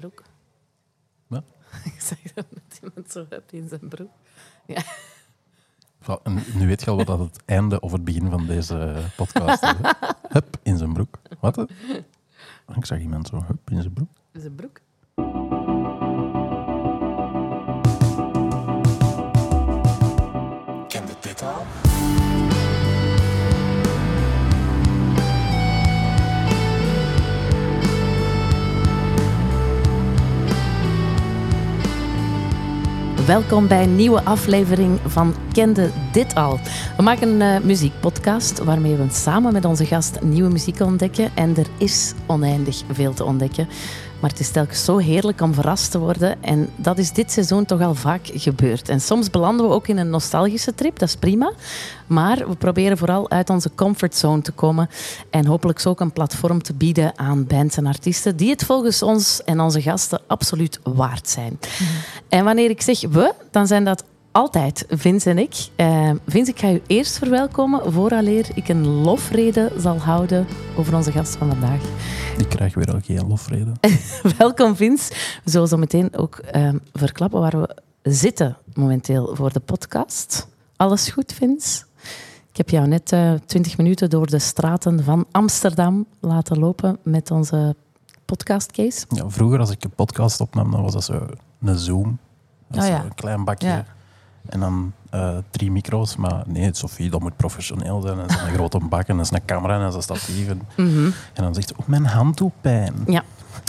broek. Wat? Ik zeg dat met iemand zo hup in zijn broek. En nu weet je al wat dat het einde of het begin van deze podcast is. Hup, in zijn broek. Wat? Ik zag iemand zo, hup, in zijn broek. In zijn broek. Welkom bij een nieuwe aflevering van Kende Dit Al. We maken een eh, muziekpodcast waarmee we samen met onze gast nieuwe muziek ontdekken. En er is oneindig veel te ontdekken. Maar het is telkens zo heerlijk om verrast te worden. En dat is dit seizoen toch al vaak gebeurd. En soms belanden we ook in een nostalgische trip, dat is prima. Maar we proberen vooral uit onze comfortzone te komen. En hopelijk zo ook een platform te bieden aan bands en artiesten die het volgens ons en onze gasten absoluut waard zijn. En wanneer ik zeg we, dan zijn dat altijd Vince en ik. Eh, Vince, ik ga u eerst verwelkomen vooraleer ik een lofrede zal houden over onze gast van vandaag. Ik krijg weer al geen lofreden. Welkom Vince. We zullen zo meteen ook eh, verklappen waar we zitten momenteel voor de podcast. Alles goed, Vince? Ik heb jou net eh, twintig minuten door de straten van Amsterdam laten lopen met onze podcastcase. Ja, vroeger als ik een podcast opnam, dan was dat zo een Zoom. Dat is Oh ja. een klein bakje. Ja. En dan eh, drie micro's. Maar nee, Sophie, dat moet professioneel zijn. En dat is een grote bak en dat is een camera en dat is een statief. En, Mhm. en dan zegt ze, oh, mijn hand doet pijn. Ja.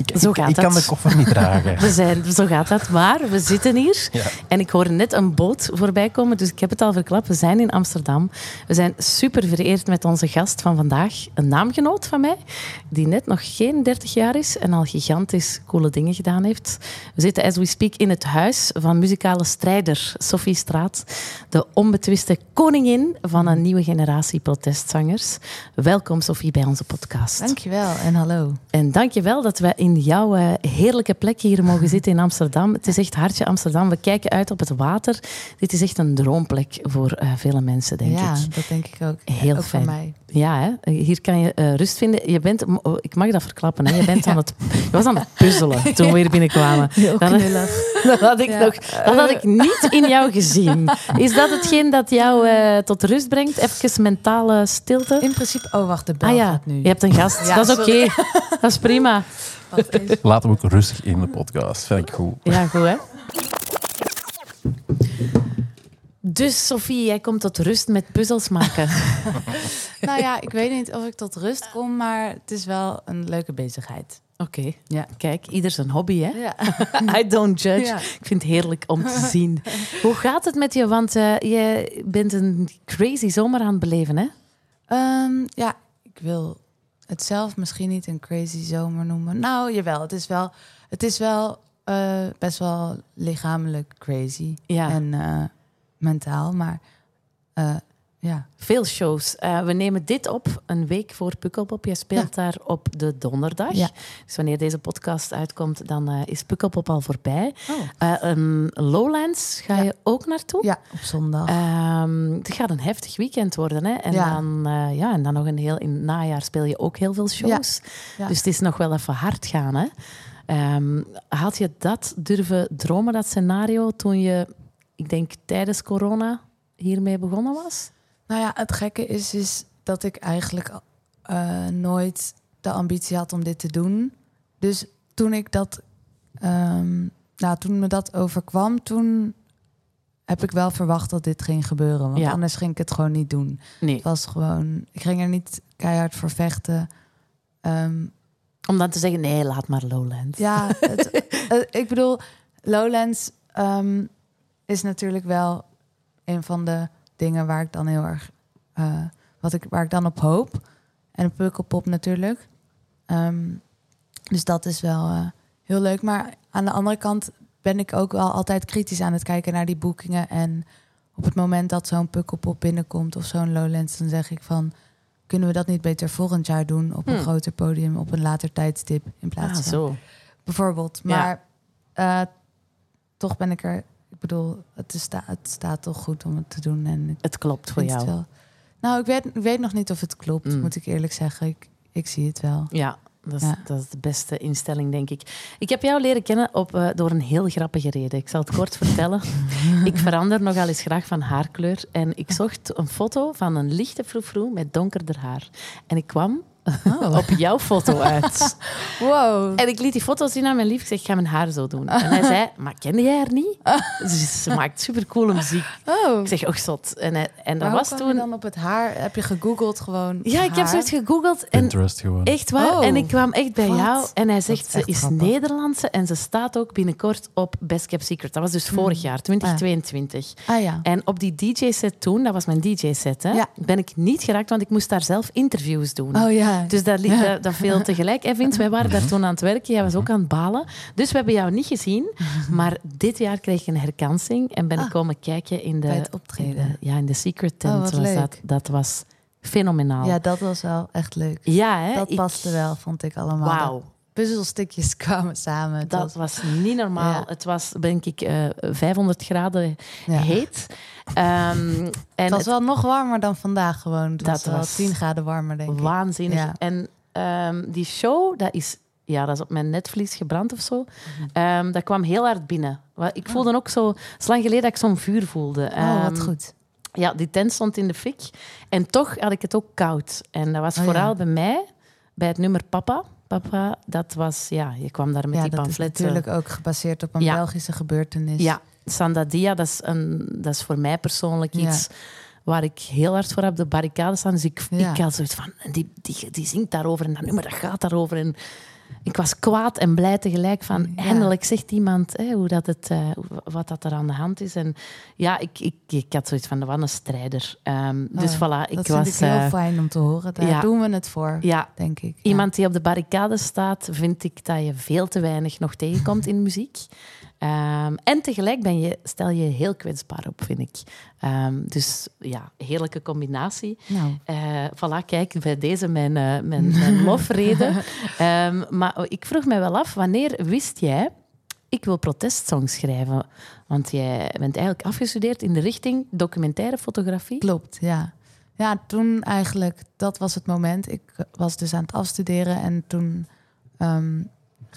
Ik, Zo ik- gaat ik kan dat. de koffer niet dragen. We zijn, zo gaat dat. Maar we zitten hier Ja. en ik hoor net een boot voorbij komen. Dus ik heb het al verklapt. We zijn in Amsterdam. We zijn super vereerd met onze gast van vandaag. Een naamgenoot van mij, die net nog geen 30 jaar is en al gigantisch coole dingen gedaan heeft. We zitten, as we speak, in het huis van muzikale strijder Sophie Straat. De onbetwiste koningin van een nieuwe generatie protestzangers. Welkom, Sophie, bij onze podcast. Dankjewel en hallo. En dank je wel dat we in jouw eh, heerlijke plek hier mogen zitten in Amsterdam. Het is echt hartje Amsterdam. We kijken uit op het water. Dit is echt een droomplek voor eh, vele mensen, denk ja, ik. dat denk ik ook. Heel ook fijn. voor mij. Ja, hè? hier kan je eh, rust vinden. Je bent, oh, ik mag dat verklappen, hè? Je, bent aan het, je was aan het puzzelen toen we hier binnenkwamen. Heel knullig. Dat had ik, Ja. nog, dat had ik niet in jou gezien. Is dat hetgeen dat jou tot rust brengt? Even mentale stilte? In principe, oh wacht, de bel Ah ja, gaat nu. je hebt een gast. Ja, dat is oké. Dat is prima. Laten we ook rustig in de podcast. Vind ik goed. Ja, goed hè. Dus Sophie, jij komt tot rust met puzzels maken. nou ja, ik weet niet of ik tot rust kom, maar het is wel een leuke bezigheid. Oké, Ja. kijk, ieder zijn hobby hè. Ja. I don't judge. Ja. Ik vind het heerlijk om te zien. Hoe gaat het met je? Want eh, je bent een crazy zomer aan het beleven hè? Ehm, ja, ik wil het zelf misschien niet een crazy zomer noemen. Nou, jawel, het is wel, het is wel eh, best wel lichamelijk crazy Ja. en eh, mentaal, maar eh, ja. Veel shows. Eh, we nemen dit op een week voor Pukkelpop. Jij speelt daar op de donderdag. Ja. Dus wanneer deze podcast uitkomt, dan eh, is Pukkelpop al voorbij. Oh. Eh, een Lowlands ga Ja. je ook naartoe? Ja, op zondag. Ehm, het gaat een heftig weekend worden. Hè? En, dan, ja, en dan nog een heel in het najaar speel je ook heel veel shows. Dus het is nog wel even hard gaan. Hè? Ehm, had je dat durven dromen, dat scenario, toen je, ik denk tijdens corona, hiermee begonnen was? Nou ja, het gekke is, is dat ik eigenlijk eh, nooit de ambitie had om dit te doen. Dus toen ik dat, ehm, nou, toen me dat overkwam, toen heb ik wel verwacht dat dit ging gebeuren. Want Ja. anders ging ik het gewoon niet doen. Nee. Het was gewoon, ik ging er niet keihard voor vechten. Ehm, Om dan te zeggen, nee, laat maar Lowlands. ja, het, ik bedoel, Lowlands ehm, is natuurlijk wel een van de dingen waar ik dan heel erg, eh, wat ik, waar ik dan op hoop. En Pukkelpop natuurlijk. Ehm, dus dat is wel eh, heel leuk. Maar aan de andere kant ben ik ook wel altijd kritisch aan het kijken naar die boekingen. En op het moment dat zo'n Pukkelpop binnenkomt of zo'n Lowlands, dan zeg ik van... Kunnen we dat niet beter volgend jaar doen op een Hmm. groter podium, op een later tijdstip in plaats Ah, van zo. bijvoorbeeld. Ja. Maar eh, toch ben ik er. Ik bedoel, het, is sta, het staat toch goed om het te doen. En Het klopt voor jou. wel. Nou, ik weet, ik weet nog niet of het klopt, Mm. moet ik eerlijk zeggen. Ik, ik zie het wel. Ja, dat is, Ja. dat is de beste instelling, denk ik. Ik heb jou leren kennen op, eh, door een heel grappige reden. Ik zal het kort vertellen. Ik verander nogal eens graag van haarkleur. En ik zocht een foto van een lichte froufrou met donkerder haar. En ik kwam Oh. op jouw foto uit. Wow. En ik liet die foto zien aan mijn lief. Ik zeg, ik ga mijn haar zo doen. En hij zei, maar kende jij haar niet? Ze, ze maakt supercoole muziek. Oh. Ik zeg, och zot. En, hij- en dat was toen... dan op het haar? Heb je gegoogeld gewoon? Ja, ik heb zoiets gegoogeld. En Pinterest gewoon. Echt waar? Oh. En ik kwam echt bij Wat? jou en hij zegt is ze is grappig. Nederlandse en ze staat ook binnenkort op Best Kept Secret. Dat was dus vorig jaar, 2022. Ah ja. En op die DJ-set toen, dat was mijn DJ-set, hè, Ja. ben ik niet geraakt, want ik moest daar zelf interviews doen. Oh ja. Dus dat, li- dat, dat viel tegelijk. En Vince, wij waren daar toen aan het werken. Jij was ook aan het balen. Dus we hebben jou niet gezien. Maar dit jaar kreeg ik een herkansing en ben ik Ah. komen kijken in de, het optreden. ja, in de Secret Tent. Oh, was dat. dat was fenomenaal. ja, dat was wel echt leuk. Ja, hè? Dat Ik- paste wel, vond ik allemaal. Wauw. Puzzelstukjes kwamen samen. Dat was- was niet normaal. Ja. Het was, denk ik, eh 500 graden ja. heet. Ehm, en Het was het wel nog warmer dan vandaag gewoon. Het Dat was wel was 10 graden warmer, denk ik. waanzinnig. Ja. En ehm, die show, dat is, ja, dat is op mijn netvlies gebrand of zo. Ehm, dat kwam heel hard binnen. Ik voelde ook zo... Het is lang geleden dat ik zo'n vuur voelde. Ah. Oh, wat goed. Ja, die tent stond in de fik. En toch had ik het ook koud. En dat was Oh, vooral bij mij, bij het nummer Papa. Papa, dat was... Ja, je kwam daar met Ja, die dat is pamfletten. natuurlijk ook gebaseerd op een Ja. Belgische gebeurtenis. Ja, Sandadia, dat is, een, dat is voor mij persoonlijk Ja. iets waar ik heel hard voor op de barricade staan. Dus ik, ik had zoiets van, die, die, die zingt daarover en dat nummer dat gaat daarover. En ik was kwaad en blij tegelijk van, Ja. eindelijk zegt iemand hè, hoe dat het, eh, wat dat er aan de hand is. En ja, ik, ik, ik had zoiets van, wat een strijder. Ehm, dus Oh, voilà, ik dat was... heel eh, fijn om te horen. Daar ja. doen we het voor, ja, denk ik. Ja. Iemand die op de barricade staat, vind ik dat je veel te weinig nog tegenkomt in muziek. Ehm, en tegelijk ben je, stel je heel kwetsbaar op, vind ik. Ehm, dus ja, heerlijke combinatie. Nou, Eh voilà, kijk, bij deze mijn, eh, mijn, mijn lofrede. Ehm, maar ik vroeg mij wel af, wanneer wist jij... Ik wil protestsongs schrijven. Want jij bent eigenlijk afgestudeerd in de richting documentaire fotografie. klopt, ja. Ja, toen eigenlijk, dat was het moment. Ik was dus aan het afstuderen en toen...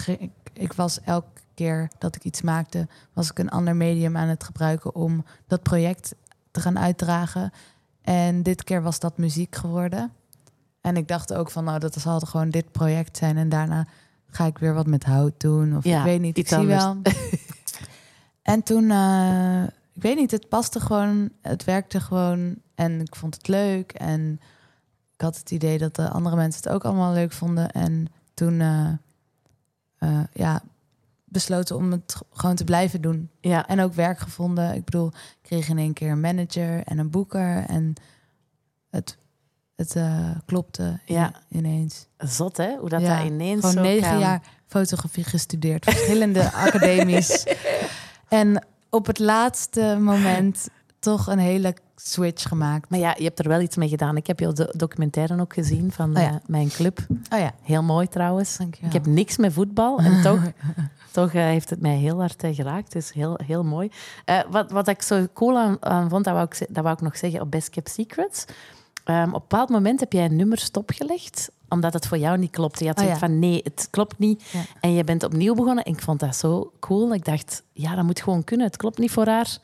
ik, ik was elke keer dat ik iets maakte... was ik een ander medium aan het gebruiken om dat project te gaan uitdragen. En dit keer was dat muziek geworden. En ik dacht ook van, nou, dat zal gewoon dit project zijn. En daarna ga ik weer wat met hout doen. Of Ja, ik weet niet, ik zie anders. wel. en toen, eh, ik weet niet, het paste gewoon. Het werkte gewoon. En ik vond het leuk. En ik had het idee dat de andere mensen het ook allemaal leuk vonden. En toen, eh, eh, ja, besloten om het gewoon te blijven doen. Ja, En ook werk gevonden. Ik bedoel, ik kreeg in één keer een manager en een boeker. En het, het eh, klopte Ja. ineens. zot hè, hoe dat, Ja, dat ineens Gewoon zo negen kan. jaar fotografie gestudeerd. Verschillende academies. En op het laatste moment toch een hele switch gemaakt. Maar ja, je hebt er wel iets mee gedaan. Ik heb do- documentaire ook gezien van Oh ja. eh, mijn club. Oh ja, Heel mooi trouwens. dankjewel. Ik heb niks met voetbal en toch, toch eh, heeft het mij heel hard eh, geraakt. Dus heel, heel mooi. Eh, wat, wat ik zo cool aan, aan vond, dat wou, ik, dat wou ik nog zeggen op Best Kept Secrets. Ehm, op een bepaald moment heb jij een nummer stopgelegd, omdat het voor jou niet klopte. Je had Oh zoiets ja. van nee, het klopt niet. Ja. En je bent opnieuw begonnen. En ik vond dat zo cool. Ik dacht, ja, dat moet gewoon kunnen. Het klopt niet voor haar.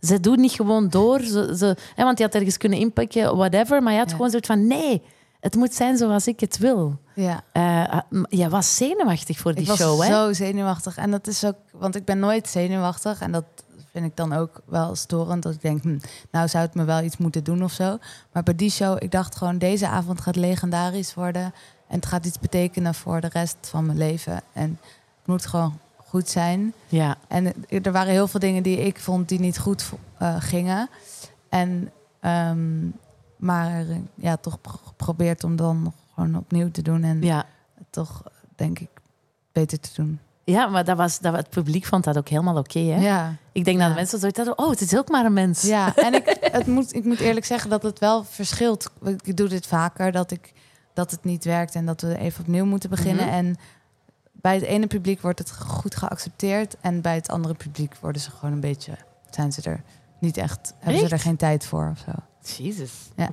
Ze doet niet gewoon door. Ze, ze, hè, want je had ergens kunnen inpikken, whatever. Maar je had Ja. gewoon zoiets van nee, het moet zijn zoals ik het wil. Ja, Eh, m- jij was zenuwachtig voor die ik show, hè? zo zenuwachtig. En dat is ook, want ik ben nooit zenuwachtig. En dat vind ik dan ook wel storend. Dat ik denk, hm, nou zou het me wel iets moeten doen of zo. Maar bij die show, ik dacht gewoon, deze avond gaat legendarisch worden. En het gaat iets betekenen voor de rest van mijn leven. En het moet gewoon goed zijn. Ja, En er waren heel veel dingen die ik vond die niet goed eh, gingen. En, ehm, maar eh, ja, toch pro- geprobeerd om dan nog gewoon opnieuw te doen. En ja. toch, denk ik, beter te doen. ja maar dat was, dat, het publiek vond dat ook helemaal oké, hè? Ja, Ik denk dat de mensen zoiets hadden, oh, het is ook maar een mens. ja. en ik, het moet, ik moet eerlijk zeggen dat het wel verschilt. Ik doe dit vaker, dat, ik, dat het niet werkt en dat we even opnieuw moeten beginnen. Mhm. En bij het ene publiek wordt het goed geaccepteerd. En bij het andere publiek worden ze gewoon een beetje, zijn ze er niet echt, hebben ze er geen tijd voor of zo. Jezus, Ja.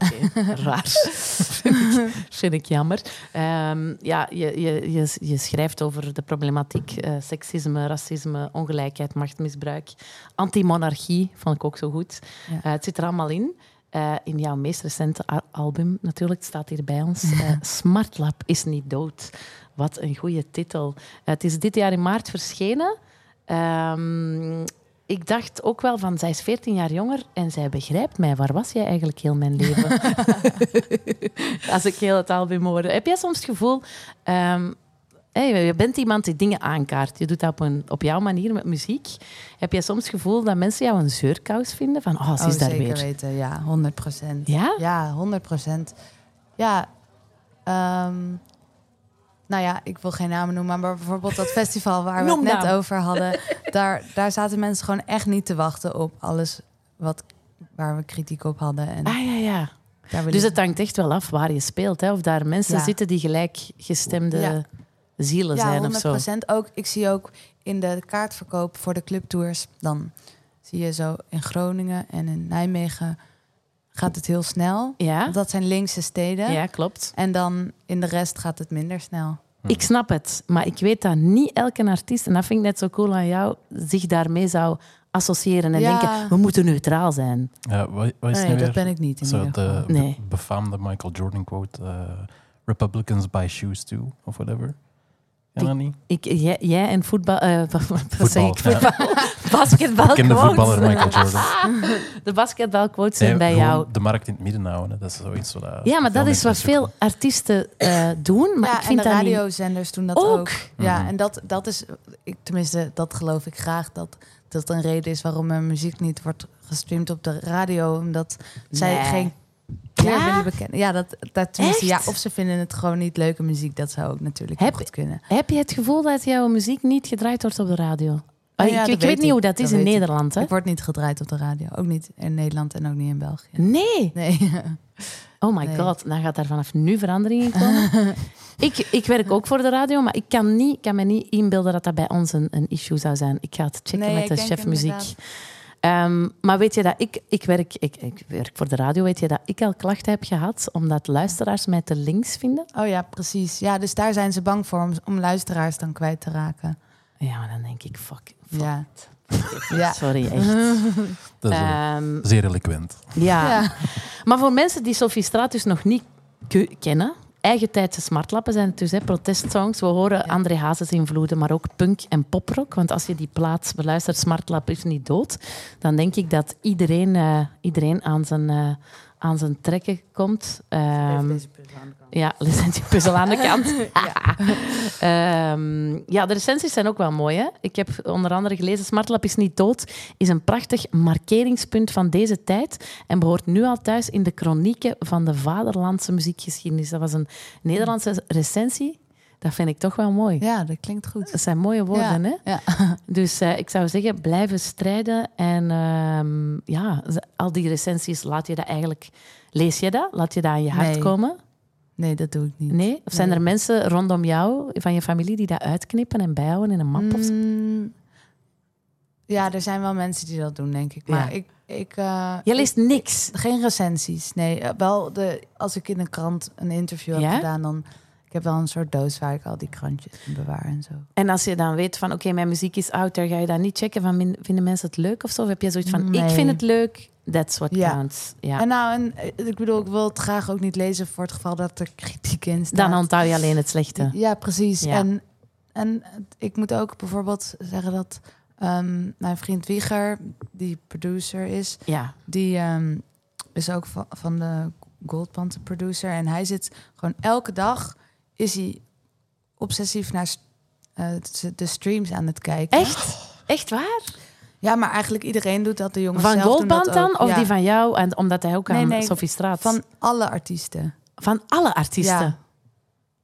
raar. vind, ik, vind ik jammer. Ehm, ja, je, je, je, je schrijft over de problematiek eh, seksisme, racisme, ongelijkheid, machtmisbruik, antimonarchie, vond ik ook zo goed. Ja. Eh, het zit er allemaal in. Eh, in jouw meest recente album, natuurlijk, staat hier bij ons. Smartlap is niet dood. Wat een goede titel. Het is dit jaar in maart verschenen. Ehm, ik dacht ook wel van, zij is 14 jaar jonger en zij begrijpt mij. Waar was jij eigenlijk heel mijn leven? Als ik heel het album hoorde. Heb jij soms het gevoel... ehm, hey, je bent iemand die dingen aankaart. Je doet dat op, een, op jouw manier met muziek. Heb jij soms het gevoel dat mensen jou een zeurkous vinden? Van, oh, ze Oh, is daar zeker weer. weten, ja, 100 procent. Ja? Ja, 100 procent. Ja, ehm, nou ja, ik wil geen namen noemen, maar bijvoorbeeld dat festival waar we Noem het net naam. over hadden, daar, daar zaten mensen gewoon echt niet te wachten op alles wat, waar we kritiek op hadden. En Ah, ja, ja. Dus het hangt echt wel af waar je speelt. Hè? Of daar mensen Ja. zitten die gelijkgestemde Ja. zielen ja, zijn 100 of zo. procent. Ook, ik zie ook in de kaartverkoop voor de clubtours, dan zie je zo in Groningen en in Nijmegen gaat het heel snel. Ja? Dat zijn linkse steden. ja, klopt. En dan in de rest gaat het minder snel. Ik snap het, maar ik weet dat niet elke artiest, en dat vind ik net zo cool aan jou, zich daarmee zou associëren en Ja. denken, we moeten neutraal zijn. Ja, wat, wat is Nee, nu dat weer ben ik niet in zo de be- Nee. befaamde Michael Jordan quote... eh, Republicans buy shoes too, of whatever. Ja? Ik, jij, jij en voetbal... eh, wat wat zeg ik? Voetbal, ja. Basketbal Ik ken de voetballer Michael quotes. Jordan. De basketbalquotes zijn Nee, bij jou. de markt in het midden houden. hè. Dat is zoiets wat... Ja, maar dat is wat veel artiesten eh, doen. Maar ja, ik vind en de dat niet... radiozenders doen dat Ook. ook. Ja, Mhm. en dat, dat is, ik, tenminste, dat geloof ik graag, dat dat een reden is waarom mijn muziek niet wordt gestreamd op de radio. Omdat zij geen keer Ja? willen bekennen. Ja, dat, dat tenminste, ja, of ze vinden het gewoon niet leuke muziek. Dat zou ook natuurlijk Heb- goed kunnen. Heb je het gevoel dat jouw muziek niet gedraaid wordt op de radio? Ah, ja, ik, weet weet niet hoe dat is in. Nederland. Hè? Ik word niet gedraaid op de radio. Ook niet in Nederland en ook niet in België. Nee. Nee. Oh my Nee. god, dan gaat daar vanaf nu verandering in komen. ik, ik werk ook voor de radio, maar ik kan, niet, kan me niet inbeelden dat dat bij ons een, een issue zou zijn. Ik ga het checken Nee, met de chef muziek. Ehm, maar weet je dat ik, ik, werk, ik, ik werk voor de radio, weet je dat ik al klachten heb gehad omdat luisteraars mij te links vinden? Oh ja, precies. Ja, dus daar zijn ze bang voor om, om luisteraars dan kwijt te raken. Ja, maar dan denk ik, fuck. fuck Ja. Sorry, echt. Dat is eh, Ehm, zeer eloquent. ja. Ja. Maar voor mensen die Sophie Stratus nog niet ke- kennen, eigen tijdse smartlappen zijn het dus, hè, protestsongs. We horen André Hazes invloeden, maar ook punk en poprock. Want als je die plaats beluistert, Smartlap is niet dood, dan denk ik dat iedereen, eh, iedereen aan, zijn, eh, aan zijn trekken komt. Ehm, ja, licentie puzzel aan de kant. Ehm, ja, de recensies zijn ook wel mooi. Hè? Ik heb onder andere gelezen... Smartlap is niet dood, is een prachtig markeringspunt van deze tijd en behoort nu al thuis in de chronieken van de vaderlandse muziekgeschiedenis. Dat was een Nederlandse recensie. Dat vind ik toch wel mooi. Ja, dat klinkt goed. Dat zijn mooie woorden, ja. hè? Ja. Dus eh, ik zou zeggen, blijven strijden. En ehm, ja, al die recensies, laat je dat eigenlijk... Lees je dat? Laat je dat aan je hart Nee. komen? Nee, dat doe ik niet. Nee? Of zijn Nee. er mensen rondom jou, van je familie, die dat uitknippen en bijhouden in een map? Of zo? Mm, ja, er zijn wel mensen die dat doen, denk ik. Maar Ja. ik... ik eh, Je leest niks. Geen recensies, nee. Eh, Wel, de, als ik in een krant een interview heb gedaan, dan... Ik heb wel een soort doos waar ik al die krantjes in bewaar en zo. En als je dan weet van, oké, mijn muziek is out there, ga je dan niet checken van, vinden mensen het leuk of zo? Of heb je zoiets van, ik vind het leuk, that's what Ja. counts. Ja. En nou, en, eh, ik bedoel, ik wil het graag ook niet lezen voor het geval dat er kritiek in staat. dan onthoud je alleen het slechte. Ja, precies. Ja. En, en ik moet ook bijvoorbeeld zeggen dat ehm, mijn vriend Wieger, die producer is, Ja. die ehm, is ook van, van de Gold Panther producer. En hij zit gewoon elke dag, is hij obsessief naar eh, de streams aan het kijken. Echt? Echt waar? Ja, maar eigenlijk iedereen doet dat. De jongens Van zelf doen Goldband dat dan? Of Ja. die van jou? En omdat hij ook Nee, aan nee, Sophie Straat... Van alle artiesten. Van alle artiesten? Ja.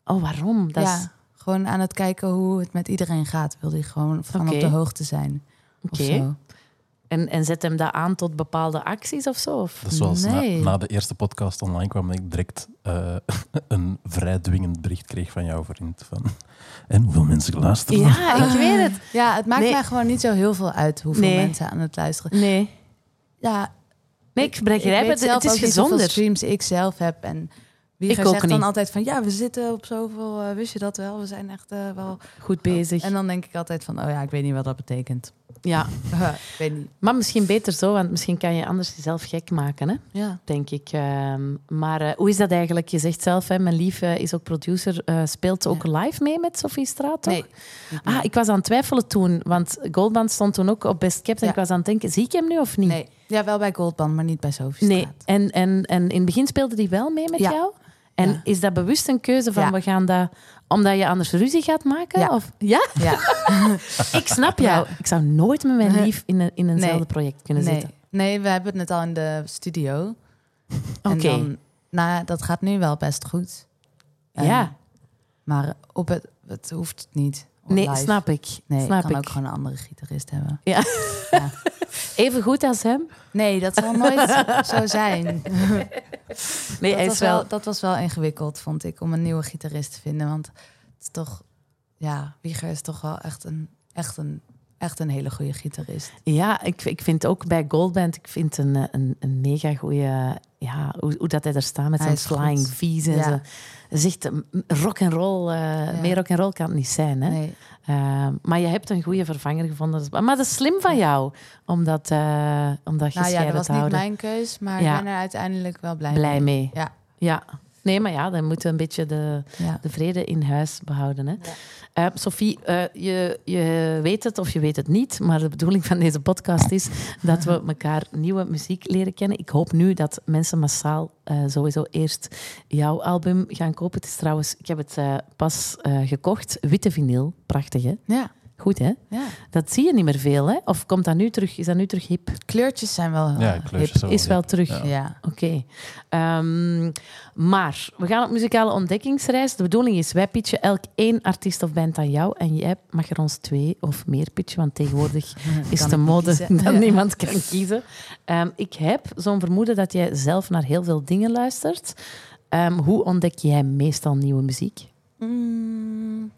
Oh, waarom? Dat ja, is... gewoon aan het kijken hoe het met iedereen gaat. Wil hij gewoon van op de hoogte zijn. Oké. zo. En, en zet hem dat aan tot bepaalde acties of zo? Of? Dat is zoals na, Nee. na de eerste podcast online kwam, ik direct eh, een vrij dwingend bericht kreeg van jouw vriend. Van, en hoeveel mensen luisteren? Ja, ik weet het. Ja, het maakt Nee. mij gewoon niet zo heel veel uit hoeveel Nee. mensen aan het luisteren. Nee. Ja, Nee, ik begrijp het. zelf Het is gezonder. streams ik zelf heb. En wie Ik zegt dan niet. altijd van... Ja, we zitten op zoveel... eh, wist je dat wel? We zijn echt eh, wel... Goed bezig. En dan denk ik altijd van... Oh ja, ik weet niet wat dat betekent. Ja, weet niet. maar misschien beter zo, want misschien kan je anders jezelf gek maken, hè? Ja. denk ik. Ehm, maar eh, hoe is dat eigenlijk? Je zegt zelf, hè, mijn lief is ook producer, eh, speelt ook live mee met Sophie Straat, toch? Nee. Ah, ik was aan het twijfelen toen, want Goldband stond toen ook op Best Kept en Ja. ik was aan het denken, zie ik hem nu of niet? Nee. Ja, wel bij Goldband, maar niet bij Sophie Nee. Straat. En, en, en in het begin speelde die wel mee met jou? En Ja. is dat bewust een keuze van Ja. we gaan dat omdat je anders ruzie gaat maken? Ja. Of, ja? Ja. Ik snap jou. Ik zou nooit met mijn lief in, een, in eenzelfde Nee. project kunnen Nee. zitten. nee, we hebben het net al in de studio. Oké. Nou, dat gaat nu wel best goed. En- Ja. Maar op het, het hoeft niet. Nee, live. snap ik. Nee, snap ik kan ik. ook gewoon een andere gitarist hebben. Ja. Ja. Even goed als hem? Nee, dat zal nooit zo zijn. Nee, dat, was wel... wel, dat was wel ingewikkeld, vond ik, om een nieuwe gitarist te vinden. Want het is toch, ja, Wieger is toch wel echt een, echt een, echt een hele goede gitarist. Ja, ik, ik vind ook bij Goldband, ik vind een, een, een mega goede, ja, hoe, hoe dat hij er staat met zijn flying. V's en Ja. zo. Zegt rock and roll, eh meer rock and roll kan het niet zijn, hè? Nee, Eh, maar je hebt een goede vervanger gevonden. Maar dat is slim van jou, omdat, eh omdat je nou ja, dat was niet houden. mijn keus, maar Ja. ik ben er uiteindelijk wel blij, Blij mee. Ja. Ja. Nee, maar ja, dan moeten we een beetje de, Ja. de vrede in huis behouden. Hè? Eh, Sophie, eh, je, je weet het of je weet het niet, maar de bedoeling van deze podcast is dat we elkaar nieuwe muziek leren kennen. Ik hoop nu dat mensen massaal eh, sowieso eerst jouw album gaan kopen. Het is trouwens, ik heb het eh, pas eh, gekocht, witte vinyl, prachtig hè? Ja, Goed hè? ja. Dat zie je niet meer veel hè? Of komt dat nu terug? Is dat nu terug hip? Kleurtjes zijn wel Ja, eh, kleurtjes hip. zijn Is wel hip. terug. Ja. Ja. Oké. Ehm, maar we gaan op muzikale ontdekkingsreis. De bedoeling is, wij pitchen elk één artiest of band aan jou. En jij mag er ons twee of meer pitchen, want tegenwoordig is de mode kiezen. dat Ja. niemand kan kiezen. Ehm, ik heb zo'n vermoeden dat jij zelf naar heel veel dingen luistert. Ehm, hoe ontdek jij meestal nieuwe muziek? Mm,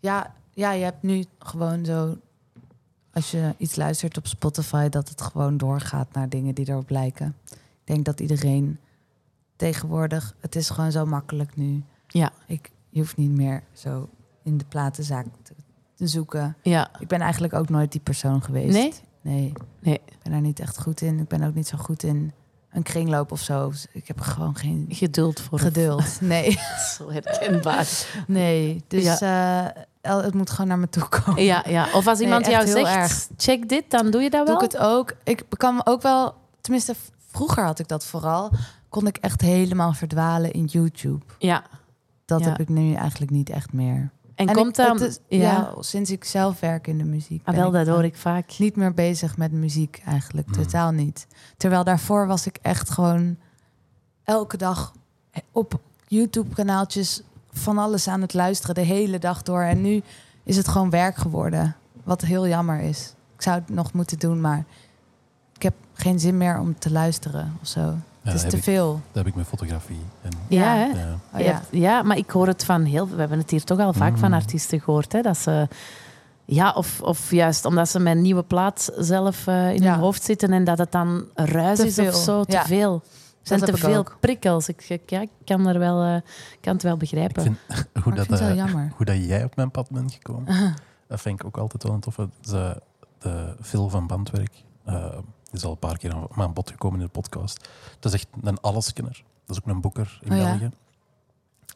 ja, ja, je hebt nu gewoon zo... Als je iets luistert op Spotify, dat het gewoon doorgaat naar dingen die erop lijken. Ik denk dat iedereen tegenwoordig... Het is gewoon zo makkelijk nu. Ja. Ik, je hoeft niet meer zo in de platenzaak te, te zoeken. Ja. Ik ben eigenlijk ook nooit die persoon geweest. Nee? Nee. Nee. Ik ben daar niet echt goed in. Ik ben ook niet zo goed in een kringloop of zo. Dus Ik heb gewoon geen Geduld voor. geduld. Nee. Zo herkenbaar. Nee, dus eh, het moet gewoon naar me toe komen. Ja, ja. Of als Nee, iemand echt jou zegt, erg. check dit, dan doe je dat Doe wel? ik het ook. Ik kan ook wel, tenminste vroeger had ik dat vooral, kon ik echt helemaal verdwalen in YouTube. Ja. Dat Ja. heb ik nu eigenlijk niet echt meer. En, En komt ik, dan... ja, ja, sinds ik zelf werk in de muziek. Ah, wel, dat ik hoor ik vaak. Niet meer bezig met muziek eigenlijk, Hmm. totaal niet. Terwijl daarvoor was ik echt gewoon elke dag op YouTube-kanaaltjes van alles aan het luisteren, de hele dag door. En nu is het gewoon werk geworden, wat heel jammer is. Ik zou het nog moeten doen, maar ik heb geen zin meer om te luisteren of zo. Ja, het is te ik- veel. Dat heb ik met fotografie. En, Ja, Ja. hè? ja. Oh, ja. maar ik hoor het van heel... We hebben het hier toch al vaak van Mm. artiesten gehoord, hè, dat ze... Ja, of, of juist omdat ze met een nieuwe plaat zelf eh, in Ja. hun hoofd zitten en dat het dan ruis Te is veel. of zo, te Ja. veel. Er zijn te ik veel ook. prikkels. Ik, ik- ja, ik kan, er wel, eh, kan het wel Ik begrijpen. vind, hoe, ik dat, vind wel eh, jammer. hoe dat jij op mijn pad bent gekomen, dat vind ik ook altijd wel een toffe. De, de Phil van Bandwerk eh, is al een paar keer aan, aan bod gekomen in de podcast. Dat is echt een alleskenner. Dat is ook een boeker in Oh ja? België.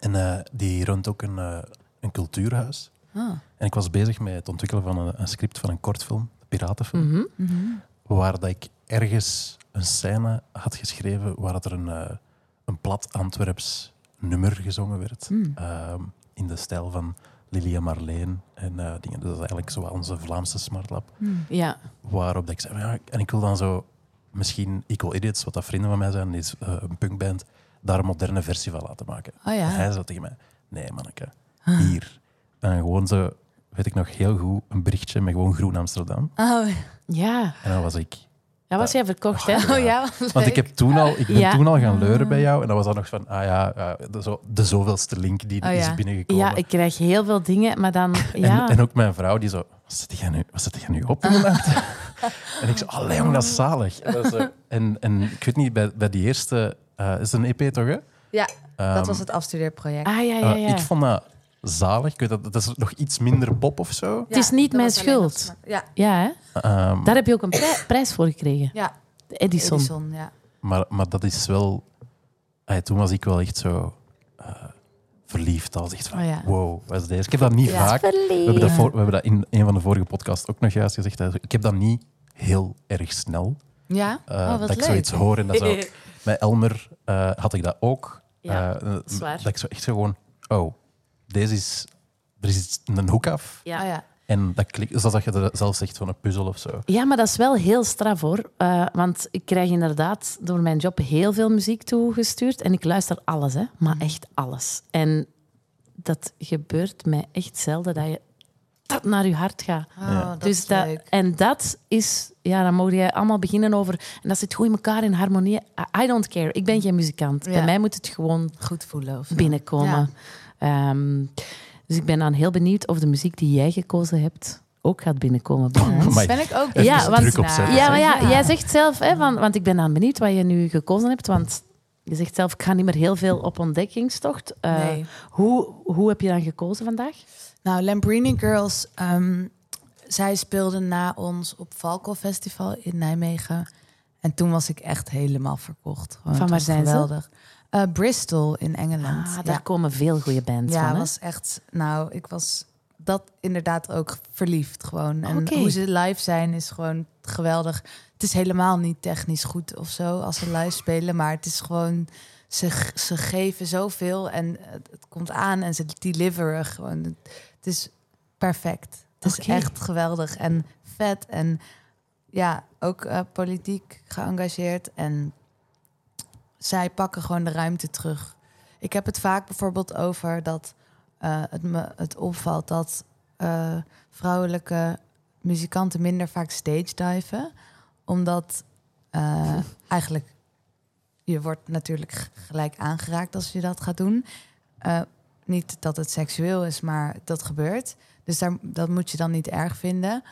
En eh, die runt ook een, een cultuurhuis. Ah. En ik was bezig met het ontwikkelen van een, een script van een kortfilm, een piratenfilm, Mhm. Mhm. waar dat ik ergens een scène had geschreven waar er een, eh, een plat Antwerps nummer gezongen werd. Mm. Ehm, in de stijl van Lilia Marleen en eh, dingen. Dat is eigenlijk zo onze Vlaamse smartlap. Mm. Ja, Waarop dat ik zei, ja, en ik wil dan zo misschien Equal Idiots, wat dat vrienden van mij zijn, die is eh, een punkband, daar een moderne versie van laten maken. Oh ja. En hij zei tegen mij, nee manneke, hier. En gewoon zo, weet ik nog heel goed, een berichtje met gewoon Groen Amsterdam. Oh, ja. En dan was ik Ja, was jij verkocht, hè? Oh ja, wat Want ik heb toen al, ik ben Ja. toen al gaan leuren bij jou. En dan was dat nog van, ah ja, de, zo, de zoveelste link die Oh ja. is binnengekomen. Ja, ik krijg heel veel dingen, maar dan... en, Ja, en ook mijn vrouw die zo, wat zit jij nu, wat zit jij nu op in de nacht? en ik zo, allee jong, dat is zalig. En, dat is en, en ik weet niet, bij, bij die eerste, eh, is het een EP toch hè? Ja, dat Ehm, was het afstudeerproject. Ah, ja, ja, eh, ja. ik vond dat zalig. Ik weet dat, dat is nog iets minder pop of zo. Het is niet mijn schuld. Ja, Ja, hè? Ehm, Daar heb je ook een pri- prijs voor gekregen. ja. De Edison. Edison, ja. maar, maar dat is wel... Toen was ik wel echt zo eh, verliefd. Al echt van, Oh ja. wow, wat is deze? Ik heb dat niet Ja. vaak... We hebben, dat voor- we hebben dat in een van de vorige podcasts ook nog juist gezegd. Ik heb dat niet heel erg snel. Ja? eh, oh, wat dat leuk. ik zoiets hoor en dat zo... Bij Elmer eh, had ik dat ook. Ja, Eh, dat ik zo echt zo gewoon... Oh, deze is... Er is iets- een hoek af. Ja. Oh, ja. En dat klinkt... Zoals dat je er zelf zegt, van een puzzel of zo. Ja, maar dat is wel heel straf hoor. Eh, want ik krijg inderdaad door mijn job heel veel muziek toegestuurd. En ik luister alles, hè. maar echt alles. En dat gebeurt mij echt zelden dat je dat naar je hart gaat. Oh, Ja. dat dus dat, leuk. en dat is, ja, dan mogen jij allemaal beginnen over. En dat zit goed in elkaar in harmonie. I- don't care. Ik ben geen muzikant. Bij mij moet het gewoon Goed voelen. Of binnenkomen. Ehm, dus ik ben dan heel benieuwd of de muziek die jij gekozen hebt ook gaat binnenkomen bij ons. Amai. Ben ik ook Ja, want- druk opzetten. Ja, maar ja, Ja. jij zegt zelf, hè, van, want ik ben dan benieuwd wat je nu gekozen hebt. Want je zegt zelf, ik ga niet meer heel veel op ontdekkingstocht. Eh, Nee. hoe, hoe heb je dan gekozen vandaag? Nou, Lambrini Girls, ehm, zij speelden na ons op Valko Festival in Nijmegen. En toen was ik echt helemaal verkocht. Gewoon, Van waar zijn ze? Eh, Bristol in Engeland. Ah, ja, daar komen veel goede bands ja van. Hè? was echt. Nou, ik was dat inderdaad ook verliefd gewoon. En hoe ze live zijn is gewoon geweldig. Het is helemaal niet technisch goed of zo als ze live spelen, maar het is gewoon. Ze, ze geven zoveel en het, het komt aan en ze deliveren gewoon. Het is perfect. Het is echt geweldig en vet en ja, ook eh, politiek geëngageerd en zij pakken gewoon de ruimte terug. Ik heb het vaak bijvoorbeeld over dat eh, het me het opvalt dat eh, vrouwelijke muzikanten minder vaak stage diven, omdat eh, eigenlijk je wordt natuurlijk gelijk aangeraakt als je dat gaat doen. Niet dat het seksueel is, maar dat gebeurt. Dus daar, dat moet je dan niet erg vinden.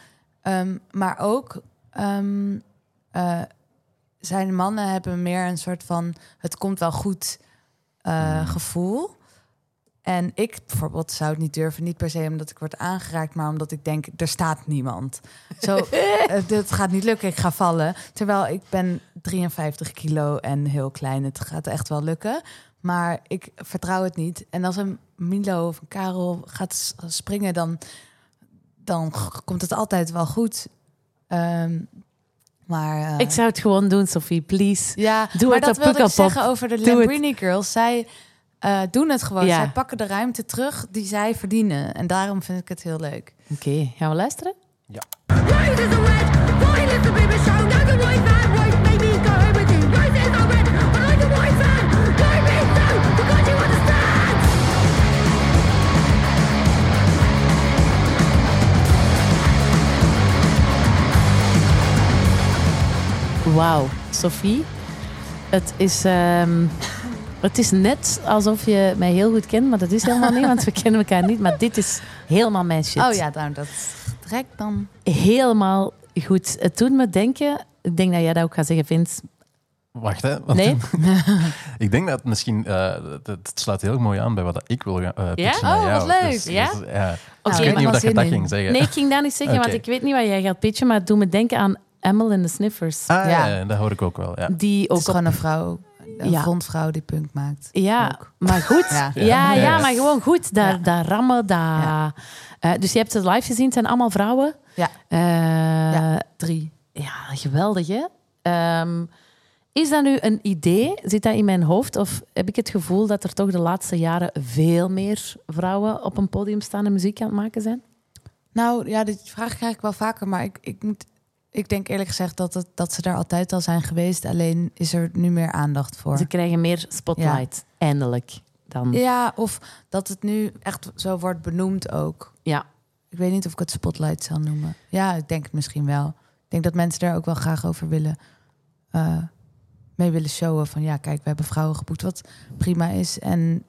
Ehm, maar ook ehm, eh, zijn mannen hebben meer een soort van het komt wel goed eh, Mm. gevoel. En ik bijvoorbeeld zou het niet durven, niet per se omdat ik word aangeraakt, maar omdat ik denk er staat niemand. Zo, eh, dit gaat niet lukken, ik ga vallen. Terwijl ik ben 53 kilo en heel klein, het gaat echt wel lukken. Maar ik vertrouw het niet. En als een Milo of een Karel gaat springen, dan, dan komt het altijd wel goed. Ehm, maar eh, Ik zou het gewoon doen, Sophie, please. ja, Doe maar het dat wilde ik zeggen over de. Lambrini Girls. Zij eh, doen het gewoon. Ja. Zij pakken de ruimte terug die zij verdienen. En daarom vind ik het heel leuk. Oké, gaan we luisteren? Roses Wauw, Sophie. Het is, ehm, het is net alsof je mij heel goed kent, maar dat is helemaal niet, want we kennen elkaar niet. Maar dit is helemaal mijn shit. Oh ja, nou, dat trekt dan. Helemaal goed. Het doet me denken, ik denk dat jij dat ook gaat zeggen, Vince. Wacht, hè. Want Nee? ik denk dat misschien... eh, het, het sluit heel mooi aan bij wat ik wil gaan eh, pitchen Ja? Oh, wat leuk. Dus- Ja? dus, ja. Ik weet niet of dat je dat in. ging zeggen. Nee, ik ging dat niet zeggen, want ik weet niet wat jij gaat pitchen, maar het doet me denken aan Emil en de Sniffers. Ah, ja. Dat hoor ik ook wel. Ja. Die ook is gewoon een vrouw, een Ja. frontvrouw die punk maakt. Ja, Ook. maar goed. Ja, Ja. ja, Ja. Ja. maar gewoon goed. Daar, Ja. daar rammen, daar... Ja. Eh, dus je hebt het live gezien, het zijn allemaal vrouwen. Ja. Eh, Ja. ja. Drie. geweldig, hè? Ehm, is dat nu een idee? Zit dat in mijn hoofd? Of heb ik het gevoel dat er toch de laatste jaren veel meer vrouwen op een podium staan en muziek aan het maken zijn? Nou ja, dit vraag krijg ik wel vaker. Maar ik, ik, moet, ik denk eerlijk gezegd dat, het, dat ze daar altijd al zijn geweest. Alleen is er nu meer aandacht voor. Ze krijgen meer spotlight, eindelijk. Dan. Ja, of dat het nu echt zo wordt benoemd ook. Ja. Ik weet niet of ik het spotlight zal noemen. Ja, ik denk het misschien wel. ik denk dat mensen daar ook wel graag over willen eh, mee willen showen van ja, kijk, we hebben vrouwen geboekt, wat prima is. En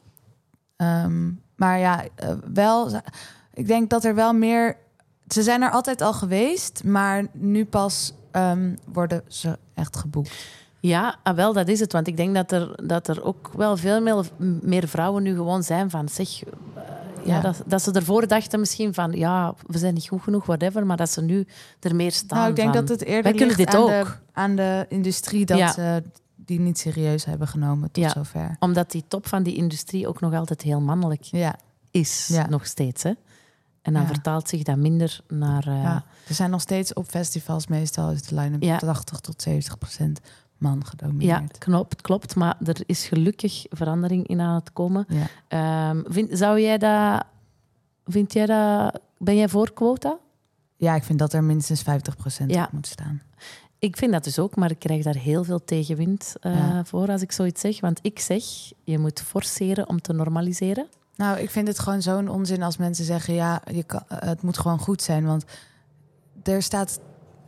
ehm, maar ja, eh, wel, ik denk dat er wel meer. Ze zijn er altijd al geweest, maar nu pas ehm, worden ze echt geboekt. Ja, ah, wel, dat is het. Want ik denk dat er, dat er ook wel veel meer, meer vrouwen nu gewoon zijn van... Zeg, eh, ja, Ja. Dat, dat ze ervoor dachten misschien van... Ja, we zijn niet goed genoeg, whatever. Maar dat ze nu er meer staan Nou, ik denk van, dat het eerder ligt dit aan, ook. De, aan de industrie dat Ja. ze die niet serieus hebben genomen tot Ja. zover. Omdat die top van die industrie ook nog altijd heel mannelijk Ja, is. Nog steeds, hè. En dan Ja. vertaalt zich dat minder naar... ja. Er zijn nog steeds op festivals meestal is de line-up Ja. 80 tot 70 procent man Ja, gedomineerd. klopt, klopt. Maar er is gelukkig verandering in aan het komen. Ja. Ehm, vind, zou jij dat... Vind jij dat... Ben jij voor quota? Ja, ik vind dat er minstens 50 procent Ja. op moet staan. Ik vind dat dus ook, maar ik krijg daar heel veel tegenwind eh, Ja. voor als ik zoiets zeg. Want ik zeg, je moet forceren om te normaliseren. Nou, ik vind het gewoon zo'n onzin als mensen zeggen... ja, je kan, eh, het moet gewoon goed zijn. Want er staat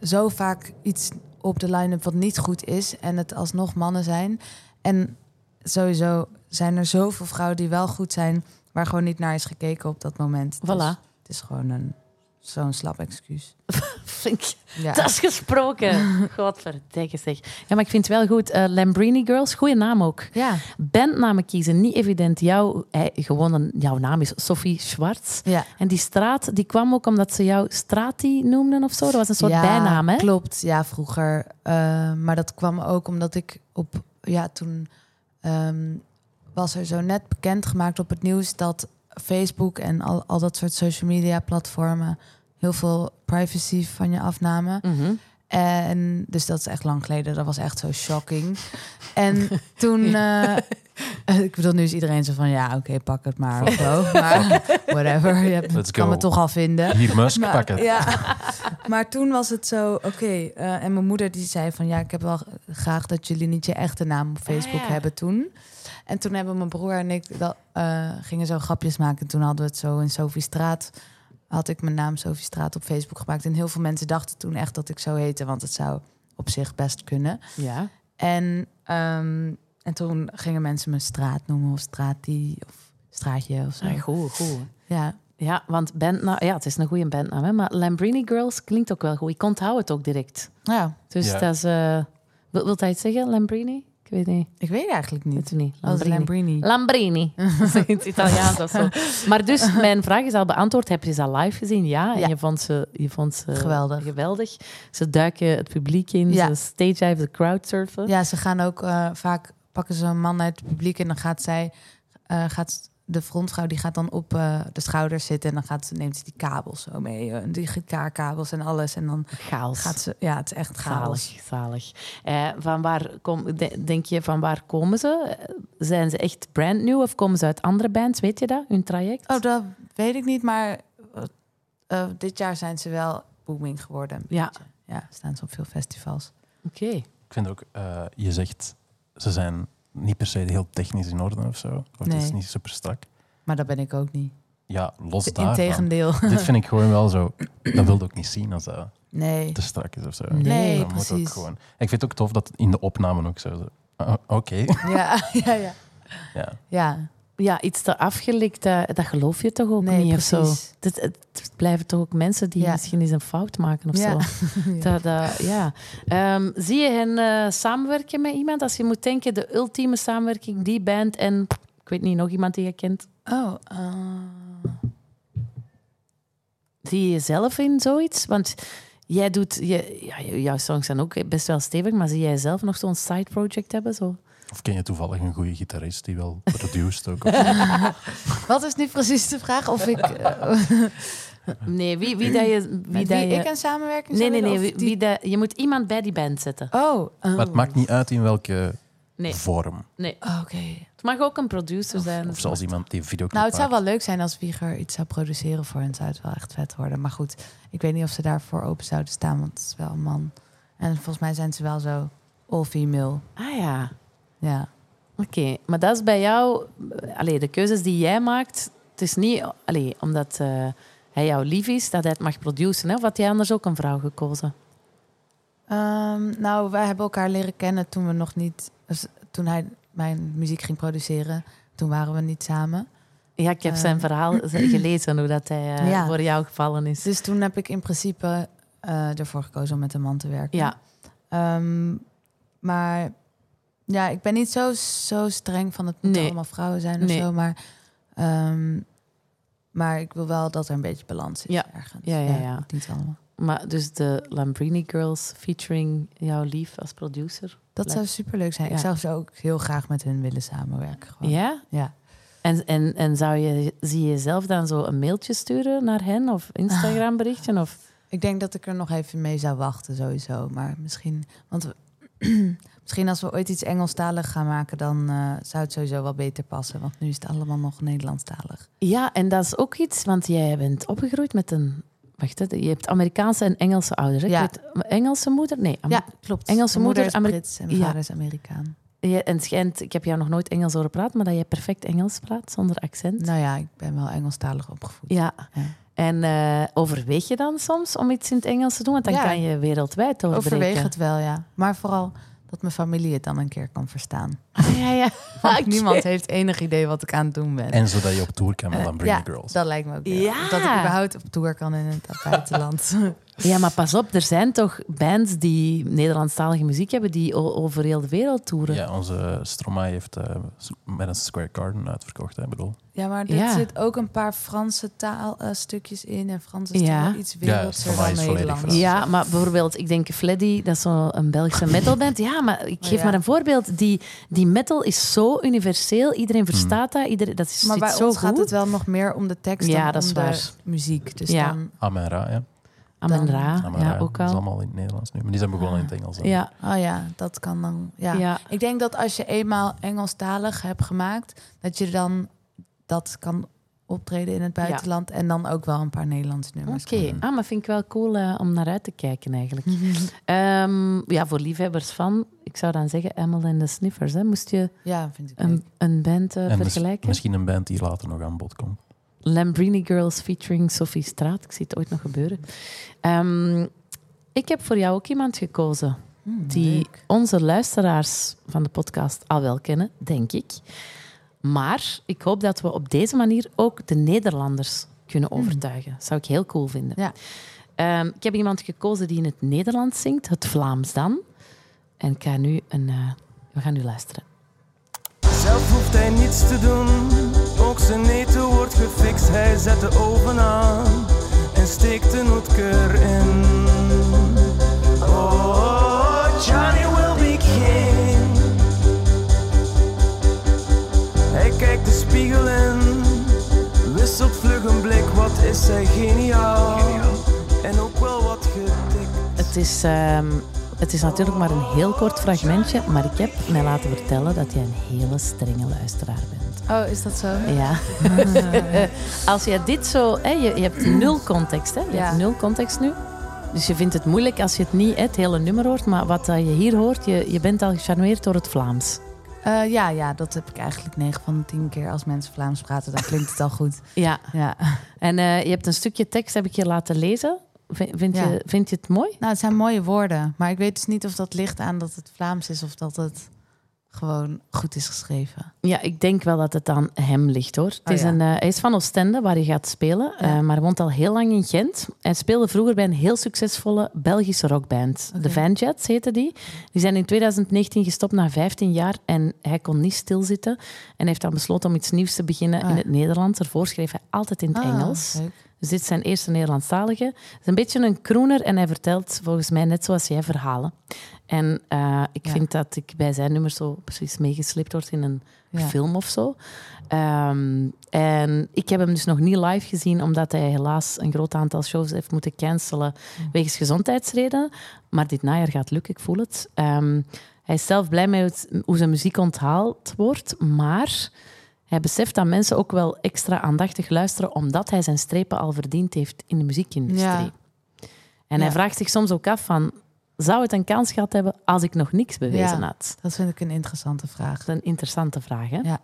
zo vaak iets op de line-up wat niet goed is... en het alsnog mannen zijn. En sowieso zijn er zoveel vrouwen die wel goed zijn... waar gewoon niet naar is gekeken op dat moment. Dus Voilà. het is gewoon een, zo'n slap excuus. Vind ik, Ja. Dat is gesproken. Godverdikke zeg. Ja, maar ik vind het wel goed. Eh, Lambrini Girls, goede naam ook. ja. Bandnamen kiezen, niet evident. Jouw, eh, gewoon een, jouw naam is Sophie Schwartz. ja. En die straat, die kwam ook omdat ze jou Strati noemden of zo. Dat was een soort Ja, bijnaam, hè? Klopt, ja, vroeger. Eh, maar dat kwam ook omdat ik op... Ja, toen ehm, was er zo net bekendgemaakt op het nieuws... dat Facebook en al, al dat soort social media platformen... heel veel privacy van je afnamen. Mhm. En dus dat is echt lang geleden. Dat was echt zo shocking. En toen... eh, ik bedoel, nu is iedereen zo van... ja, oké, pak het maar of zo. Maar whatever, je hebt, Let's kan go. me toch al vinden. Hier, Musk Maar, pakken. Ja, maar toen was het zo, oké. eh, en mijn moeder die zei van, ja, ik heb wel graag dat jullie niet je echte naam op Facebook Ah, ja. hebben toen. En toen hebben mijn broer en ik dat, eh, gingen zo grapjes maken. Toen hadden we het zo in Sophie Straat. Had ik mijn naam Sophie Straat op Facebook gemaakt. En heel veel mensen dachten toen echt dat ik zo heette, want het zou op zich best kunnen. Ja. En, ehm, en toen gingen mensen me straat noemen of straatie of straatje of zo. Ah, goed, goed. Ja, Ja, want bandnaam, ja, het is een goede bandnaam, hè? maar Lambrini Girls klinkt ook wel goed. Ik onthoud het ook direct. ja, Dus Ja. dat is... eh wil, wilt hij het zeggen, Lambrini? Ik weet niet. ik weet eigenlijk Weet niet. het niet. Lambrini. Lambrini. Lambrini. Het Italiaans of zo. Maar dus, mijn vraag is al beantwoord. Heb je ze al live gezien? Ja. En Ja. je vond ze, je vond ze Geweldig. geweldig. Ze duiken het publiek in. Ja. Ze stage diven, de crowdsurfen. Ja, ze gaan ook eh, vaak pakken ze een man uit het publiek en dan gaat zij, eh, gaat de frontvrouw die gaat dan op eh, de schouders zitten en dan gaat ze, neemt ze die kabels zo mee, eh, die gitaarkabels en alles en dan Chaos. gaat ze, ja, het is echt chaos. Zalig, zalig. Eh, van waar kom, de- denk je, van waar komen ze? Zijn ze echt brand new of komen ze uit andere bands? Weet je dat, hun traject? Oh, dat weet ik niet, maar dit jaar zijn ze wel booming geworden. Ja. ja, staan ze op veel festivals. Oké. Ik vind ook, eh, je zegt, ze zijn niet per se heel technisch in orde of zo. Of het is niet super strak. Maar dat ben ik ook niet. Ja, los daarvan. Integendeel. Dit vind ik gewoon wel zo... Dat wil je ook niet zien als dat Nee. te strak is of zo. Nee, Dat moet ook precies. gewoon... Ik vind het ook tof dat in de opname ook zo... zo, ah, Oké, Ja, ja, ja. ja. Ja, Ja, iets te afgelikt, dat, dat geloof je toch ook nee, niet of zo? Het, het blijven toch ook mensen die Ja. misschien eens een fout maken of Ja. zo. Dat, ja. Ehm, zie je hen eh, samenwerken met iemand? Als je moet denken, de ultieme samenwerking, die band en ik weet niet, nog iemand die je kent. Oh, eh, Zie je jezelf in zoiets? Want jij doet, je, ja, jouw songs zijn ook best wel stevig, maar zie jij zelf nog zo'n side project hebben? Zo? Of ken je toevallig een goede gitarist die wel produced ook? Of, Wat is nu precies de vraag? Of ik... eh, Nee, wie, wie dat je... Wie met dat wie je ik een samenwerking nee, nee, nee. Wie, die- wie dat, je moet iemand bij die band zetten. Oh, maar het maakt niet uit in welke Nee, vorm. nee. oh, oké. Het mag ook een producer zijn. Of zoals iemand die video Nou, het zou wel leuk zijn als Wieger iets zou produceren voor hen. Zou het wel echt vet worden. Maar goed, ik weet niet of ze daarvoor open zouden staan. Want het is wel een man. En volgens mij zijn ze wel zo all-female. Ah ja, Ja. oké. Maar dat is bij jou... Allee, de keuzes die jij maakt... Het is niet allee, omdat eh, hij jou lief is, dat hij het mag produceren. Hè? Of had jij anders ook een vrouw gekozen? Ehm, nou, wij hebben elkaar leren kennen toen we nog niet... dus toen hij mijn muziek ging produceren. Toen waren we niet samen. Ja, ik heb Eh. zijn verhaal gelezen, hoe dat hij eh, Ja. voor jou gevallen is. Dus toen heb ik in principe eh, ervoor gekozen om met een man te werken. Ja, Ehm, maar ja, ik ben niet zo, zo streng van het moeten Nee. allemaal vrouwen zijn of Nee. zo. Maar, ehm, maar ik wil wel dat er een beetje balans is Ja. ergens. Ja, ja, ja. Niet allemaal. maar dus de Lambrini Girls featuring jouw lief als producer. Dat Leuk. zou superleuk zijn. Ja. Ik zou zo ook heel graag met hun willen samenwerken. Gewoon. Ja? Ja. En, en, en zou je, zie je jezelf dan zo een mailtje sturen naar hen of Instagram berichtje? Of? Ik denk dat ik er nog even mee zou wachten sowieso. Maar misschien... Want we- misschien als we ooit iets Engelstalig gaan maken... dan eh, zou het sowieso wel beter passen. Want nu is het allemaal nog Nederlandstalig. Ja, en dat is ook iets, want jij bent opgegroeid met een... Wacht, hè, je hebt Amerikaanse en Engelse ouders. hè? Ja. weet- Engelse moeder? Nee, Amer- Ja, klopt. Engelse moeder, moeder, Brits en Ja. vader is Amerikaan. Je- en schijnt, ik heb jou nog nooit Engels horen praten, maar dat je perfect Engels praat, zonder accent. Nou ja, ik ben wel Engelstalig opgevoed. Ja. Ja. En eh, overweeg je dan soms om iets in het Engels te doen? Want dan Ja. kan je wereldwijd doorbreken. Overweeg het wel, ja. Maar vooral dat mijn familie het dan een keer kan verstaan. Ah, ja, ja. Want niemand heeft enig idee wat ik aan het doen ben. En zodat je op tour kan met Eh, Lambrini ja, Girls. dat lijkt me ook. leuk. Ja. Dat ik überhaupt op tour kan in het buitenland. Ja, maar pas op, er zijn toch bands die Nederlandstalige muziek hebben die over heel de wereld toeren. Ja, onze Stromae heeft eh, Madison Square Garden uitverkocht. Hè, bedoel. ja, maar er Ja. zit ook een paar Franse taalstukjes in. En Frans is Ja. iets Ja, wereldser mij dan Nederlands. Ja, maar bijvoorbeeld, ik denk Fleddy, dat is zo een Belgische metalband. Ja, maar ik geef Ja. maar een voorbeeld. Die, die metal is zo universeel. Iedereen verstaat dat. Iedereen, dat is Maar bij zo ons goed. gaat het wel nog meer om de tekst Ja, dan dat is om waar. de muziek. Dus Ja. dan... Amen Ra, ja. Amen ja, ook Dat is al. allemaal in het Nederlands nu. Maar die zijn begonnen in het Engels. dan. Ja, Oh ja, dat kan dan... Ja. ja. Ik denk dat als je eenmaal Engelstalig hebt gemaakt, dat je dan dat kan optreden in het buitenland en dan ook wel een paar Nederlandse nummers. Oké, ah, maar vind ik wel cool eh, om naar uit te kijken eigenlijk. Ehm, ja, voor liefhebbers van, ik zou dan zeggen Emil en de Sniffers. Hè. Moest je Ja, vind ik een, een band eh, vergelijken? misschien een band die later nog aan bod komt. Lambrini Girls featuring Sophie Straat. Ik zie het ooit nog gebeuren. Ehm, ik heb voor jou ook iemand gekozen Hmm, die leuk. onze luisteraars van de podcast al wel kennen, denk ik. Maar ik hoop dat we op deze manier ook de Nederlanders kunnen overtuigen. Zou ik heel cool vinden. Ja. Ehm, ik heb iemand gekozen die in het Nederlands zingt, het Vlaams dan. En ik ga nu een, eh, we gaan nu luisteren. Zelf hoeft hij niets te doen, ook zijn eten wordt gefixt. Hij zet de oven aan en steekt de noetkeur in. Oh, Johnny will be king. Hij kijkt de spiegel in, wisselt vlug een blik. Wat is hij geniaal en ook wel wat getikt. Het is, ehm, het is natuurlijk maar een heel kort fragmentje, maar ik heb mij laten vertellen dat jij een hele strenge luisteraar bent. Oh, is dat zo? Ja. Als jij dit zo... Hè, je, je hebt nul context, hè? Je Ja. hebt nul context nu. Dus je vindt het moeilijk als je het niet het hele nummer hoort. Maar wat eh, je hier hoort, je, je bent al gecharmeerd door het Vlaams. Eh, ja, ja, dat heb ik eigenlijk 9 van de 10 keer. Als mensen Vlaams praten, dan klinkt het al goed. Ja. Ja. En eh, je hebt een stukje tekst, heb ik je laten lezen. Vind, vind, Ja. je, vind je het mooi? Nou, het zijn mooie woorden. Maar ik weet dus niet of dat ligt aan dat het Vlaams is of dat het gewoon goed is geschreven. Ja, ik denk wel dat het aan hem ligt hoor. Het Oh, is ja. een, eh, hij is van Oostende, waar hij gaat spelen, Ja. eh, maar hij woont al heel lang in Gent. Hij speelde vroeger bij een heel succesvolle Belgische rockband. De Vanjets heette die. Die zijn in 2019 gestopt na 15 jaar en hij kon niet stilzitten. En heeft dan besloten om iets nieuws te beginnen Ah. in het Nederlands. Ervoor schreef hij altijd in het Ah, Engels. leuk. Dus dit is zijn eerste Nederlandstalige. Het is een beetje een crooner en hij vertelt volgens mij net zoals jij verhalen. En eh, ik Ja. vind dat ik bij zijn nummers zo precies meegesleept word in een Ja. film of zo. Ehm, en ik heb hem dus nog niet live gezien, omdat hij helaas een groot aantal shows heeft moeten cancelen wegens gezondheidsredenen. Maar dit najaar gaat lukken, ik voel het. Ehm, hij is zelf blij met hoe- zijn muziek onthaald wordt, maar hij beseft dat mensen ook wel extra aandachtig luisteren, omdat hij zijn strepen al verdiend heeft in de muziekindustrie. Ja. En hij vraagt zich soms ook af van, zou het een kans gehad hebben als ik nog niks bewezen Ja. had? Dat vind ik een interessante vraag. Dat is een interessante vraag, hè? Ja.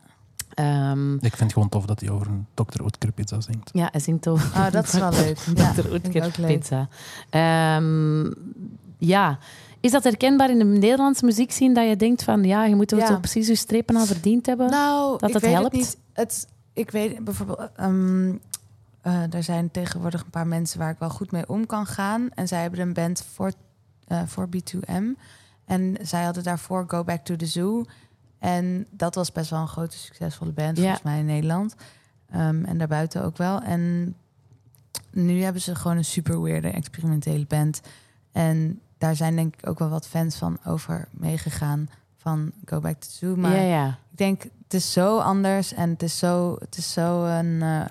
Ehm, Ik vind het gewoon tof dat hij over een Dr. Oetker pizza zingt. ja, hij zingt over Oh, dat is wel leuk. Dr. Oetker pizza. Ehm, ja, Is dat herkenbaar in de Nederlandse muziek zien dat je denkt van ja, je moet er Ja. zo precies je strepen al verdiend hebben? Nou, dat ik het weet helpt? Het niet. Het, ik weet bijvoorbeeld, ehm, eh, er zijn tegenwoordig een paar mensen waar ik wel goed mee om kan gaan. En zij hebben een band voor, eh, voor B2M. En zij hadden daarvoor Go Back to the Zoo. En dat was best wel een grote succesvolle band, Ja. volgens mij in Nederland. Ehm, en daarbuiten ook wel. En nu hebben ze gewoon een super weirde experimentele band. En daar zijn denk ik ook wel wat fans van over meegegaan van Go Back to the Zoo. Maar Ja, ja. ik denk, het is zo anders en het is zo, het is zo een, eh,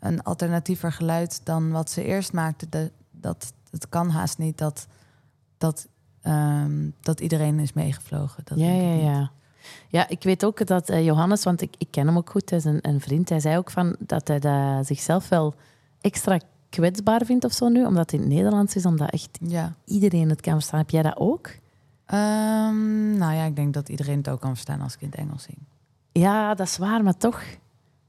een alternatiever geluid dan wat ze eerst maakten. De, dat, het kan haast niet dat, dat, ehm, dat iedereen is meegevlogen. Dat Ja, ik ja, ja. Ja, ik weet ook dat eh, Johannes, want ik, ik ken hem ook goed, hij is een, een vriend. Hij zei ook van dat hij dat zichzelf wel extra kwetsbaar vindt of zo nu, omdat het in het Nederlands is, omdat echt Ja. iedereen het kan verstaan. Heb jij dat ook? Ehm, nou ja, ik denk dat iedereen het ook kan verstaan als ik in het Engels zing. Ja, dat is waar, maar toch.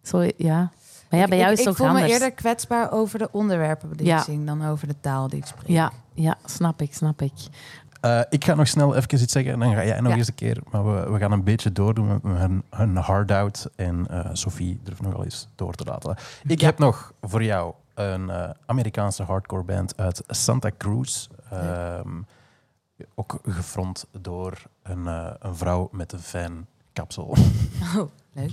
Zo, ja. Maar ja, bij ik, jou ik, is het ik ook voel anders. me eerder kwetsbaar over de onderwerpen die Ja. ik zing dan over de taal die ik spreek. Ja, ja, snap ik, snap ik. Eh, ik ga nog snel even iets zeggen en dan ga jij nog Ja. eens een keer. Maar we, we gaan een beetje doordoen met hun, hun hard-out. En eh, Sophie durft nog wel eens door te laten. Ik Ja. heb nog voor jou een eh, Amerikaanse hardcore band uit Santa Cruz. Ehm, ook gefront door een, een vrouw met een fijn kapsel. Oh, leuk.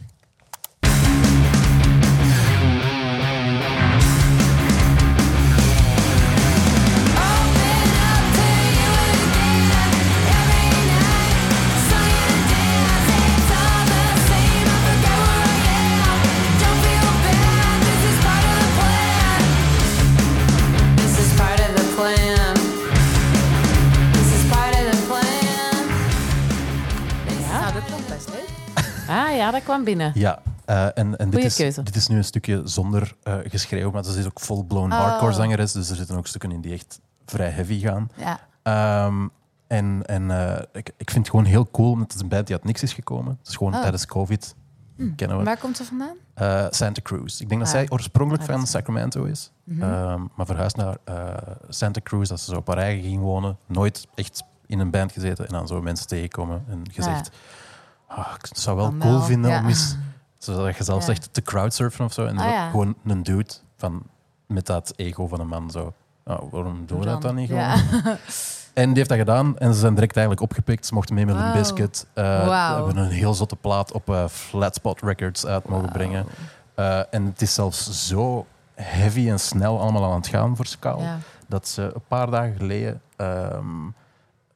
Ja, dat kwam binnen. Ja, eh, en, en dit, is, dit is nu een stukje zonder eh geschreeuw, maar ze is ook full-blown Oh. hardcore zangeres. Dus er zitten ook stukken in die echt vrij heavy gaan. Ja. Ehm, en en eh, ik, ik vind het gewoon heel cool, want het is een band die uit niks is gekomen. Het is gewoon Oh. tijdens COVID, kennen we. Waar komt ze vandaan? Santa Cruz. Ik denk dat Ah. zij oorspronkelijk Ah, van Sacramento is, Mhm. Ehm, maar verhuisd naar Santa Cruz, dat ze zo op haar eigen ging wonen. Nooit echt in een band gezeten en dan zo mensen tegenkomen en gezegd... "Ah, ik zou wel cool vinden ja. om eens, zodat je zelf Ja. zegt, te crowdsurfen of zo. En Ah, gewoon een dude van, met dat ego van een man zo... "Ah, waarom doen we dat dan niet gewoon? En die heeft dat gedaan en ze zijn direct eigenlijk opgepikt. Ze mochten mee met een biscuit. Wauw. hebben een heel zotte plaat op eh, Flatspot Records uit mogen brengen. Eh, en het is zelfs zo heavy en snel allemaal aan het gaan voor Skal, Ja. dat ze een paar dagen geleden ehm,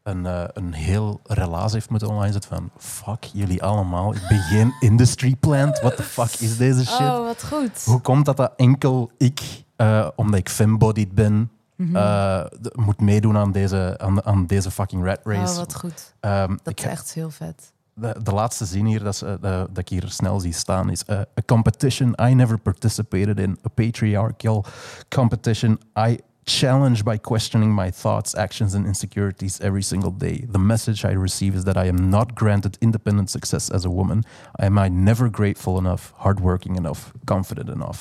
een, eh, een heel relaas heeft moeten online zetten van fuck jullie allemaal, ik ben geen industry plant, what the fuck is deze shit? Oh, wat goed. Hoe komt dat dat enkel ik, eh, omdat ik fembodied ben, Mhm. eh, moet meedoen aan deze, aan, aan deze fucking rat race? Oh, wat goed. Ehm, Dat is echt heel vet. de, de laatste zin hier dat, ze, dat ik hier snel zie staan is: A competition I never participated in, a patriarchal competition I challenge by questioning my thoughts, actions, and insecurities every single day. The message I receive is that I am not granted independent success as a woman. I am I never grateful enough, hardworking enough, confident enough.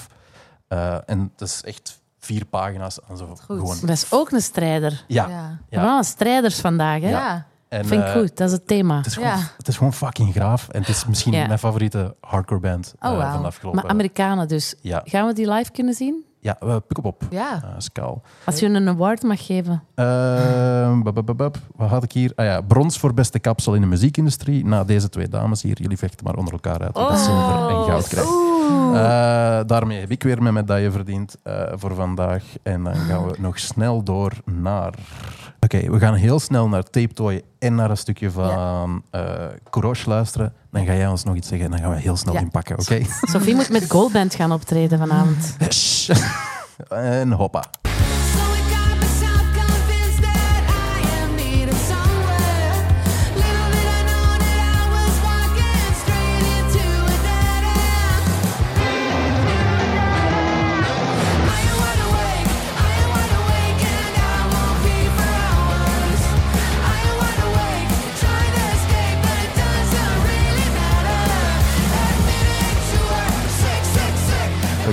Eh, en dat is echt vier pagina's aan zo goed. gewoon. Dat is ook een strijder. Ja, Ja. strijders vandaag, hè? Ja. En, Vind ik eh, goed, dat is het thema. Het is, gewoon, Ja. het is gewoon fucking graaf. En het is misschien Ja. mijn favoriete hardcore band Oh, eh, wauw. van de afgelopen... Maar Amerikanen dus. ja, Gaan we die live kunnen zien? Ja uh, Pukkelpop. Ja. Uh, Skal. Als je een award mag geven. Ehm, bub, bub, bub, bub. Wat had ik hier? Ah ja, brons voor beste kapsel in de muziekindustrie. Na deze twee dames hier. Jullie vechten maar onder elkaar uit. wie dat zilver en goud krijgt. Eh, daarmee heb ik weer mijn medaille verdiend eh, voor vandaag. En dan gaan we nog snel door naar... Oké, we gaan heel snel naar Tape Toy en naar een stukje van eh Courage luisteren. Dan ga jij ons nog iets zeggen en dan gaan we heel snel Ja. inpakken, oké? Sophie moet met Goldband gaan optreden vanavond. Shh. en hoppa.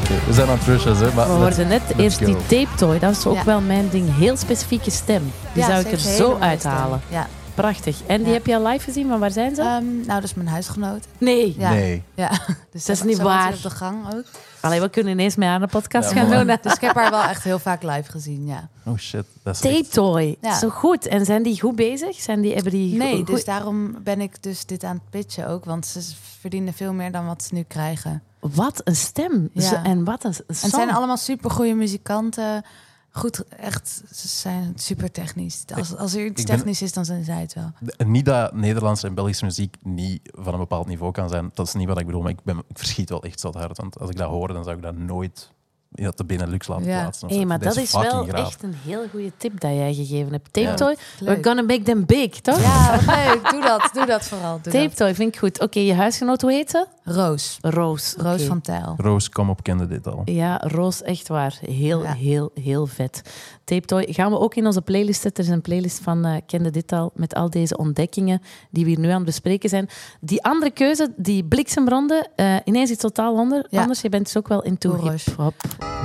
Oké, we zijn aan het rushen, hè. Maar We hoorden net let's eerst die tape toy. Dat is ook Ja. wel mijn ding. Heel specifieke stem. Die Ja, zou ik er zo uithalen. Ja. Prachtig. En die heb je al live gezien? Maar waar zijn ze? Ehm, nou, dat is mijn huisgenoot. nee. Ja. Nee. Ja. Dus Dat is niet waar. op de gang ook. Allee, we kunnen ineens met haar een podcast Ja, gaan doen. Dus ik heb haar wel echt heel vaak live gezien, ja. Oh shit. Dat is Tape echt- toy. Ja. Zo goed. En zijn die goed bezig? Zijn die, hebben die Nee, goed- dus daarom ben ik dus dit aan het pitchen ook. Want ze verdienen veel meer dan wat ze nu krijgen. Wat een stem. Ja. En wat een, En song. het zijn allemaal supergoeie muzikanten. Goed, echt, ze zijn super technisch. Als, als er iets technisch is, dan zijn zij het wel. Niet dat Nederlandse en Belgische muziek niet van een bepaald niveau kan zijn. Dat is niet wat ik bedoel, maar ik, ben, ik verschiet wel echt zo hard. Want als ik dat hoor, dan zou ik dat nooit in dat de Benelux laten Ja. plaatsen. zo. maar dat is wel graaf. echt een heel goede tip dat jij gegeven hebt. Tape Ja. toy, Leuk. we're gonna make them big, toch? Ja, leuk. Doe dat. Doe dat vooral. Doe Tape dat. toy vind ik goed. Oké, je huisgenoot, hoe heet ze? Roos. Roos. Roos van Tijl. Roos, kom op, kende dit al. Ja, Roos, echt waar. Heel, Ja. heel, heel vet. Tape Toy gaan we ook in onze playlist zetten. Er is een playlist van eh Kende Dit Al met al deze ontdekkingen die we hier nu aan het bespreken zijn. Die andere keuze, die bliksemronde, eh, ineens iets totaal ander, Ja. anders. Je bent dus ook wel Rush. hip-hop.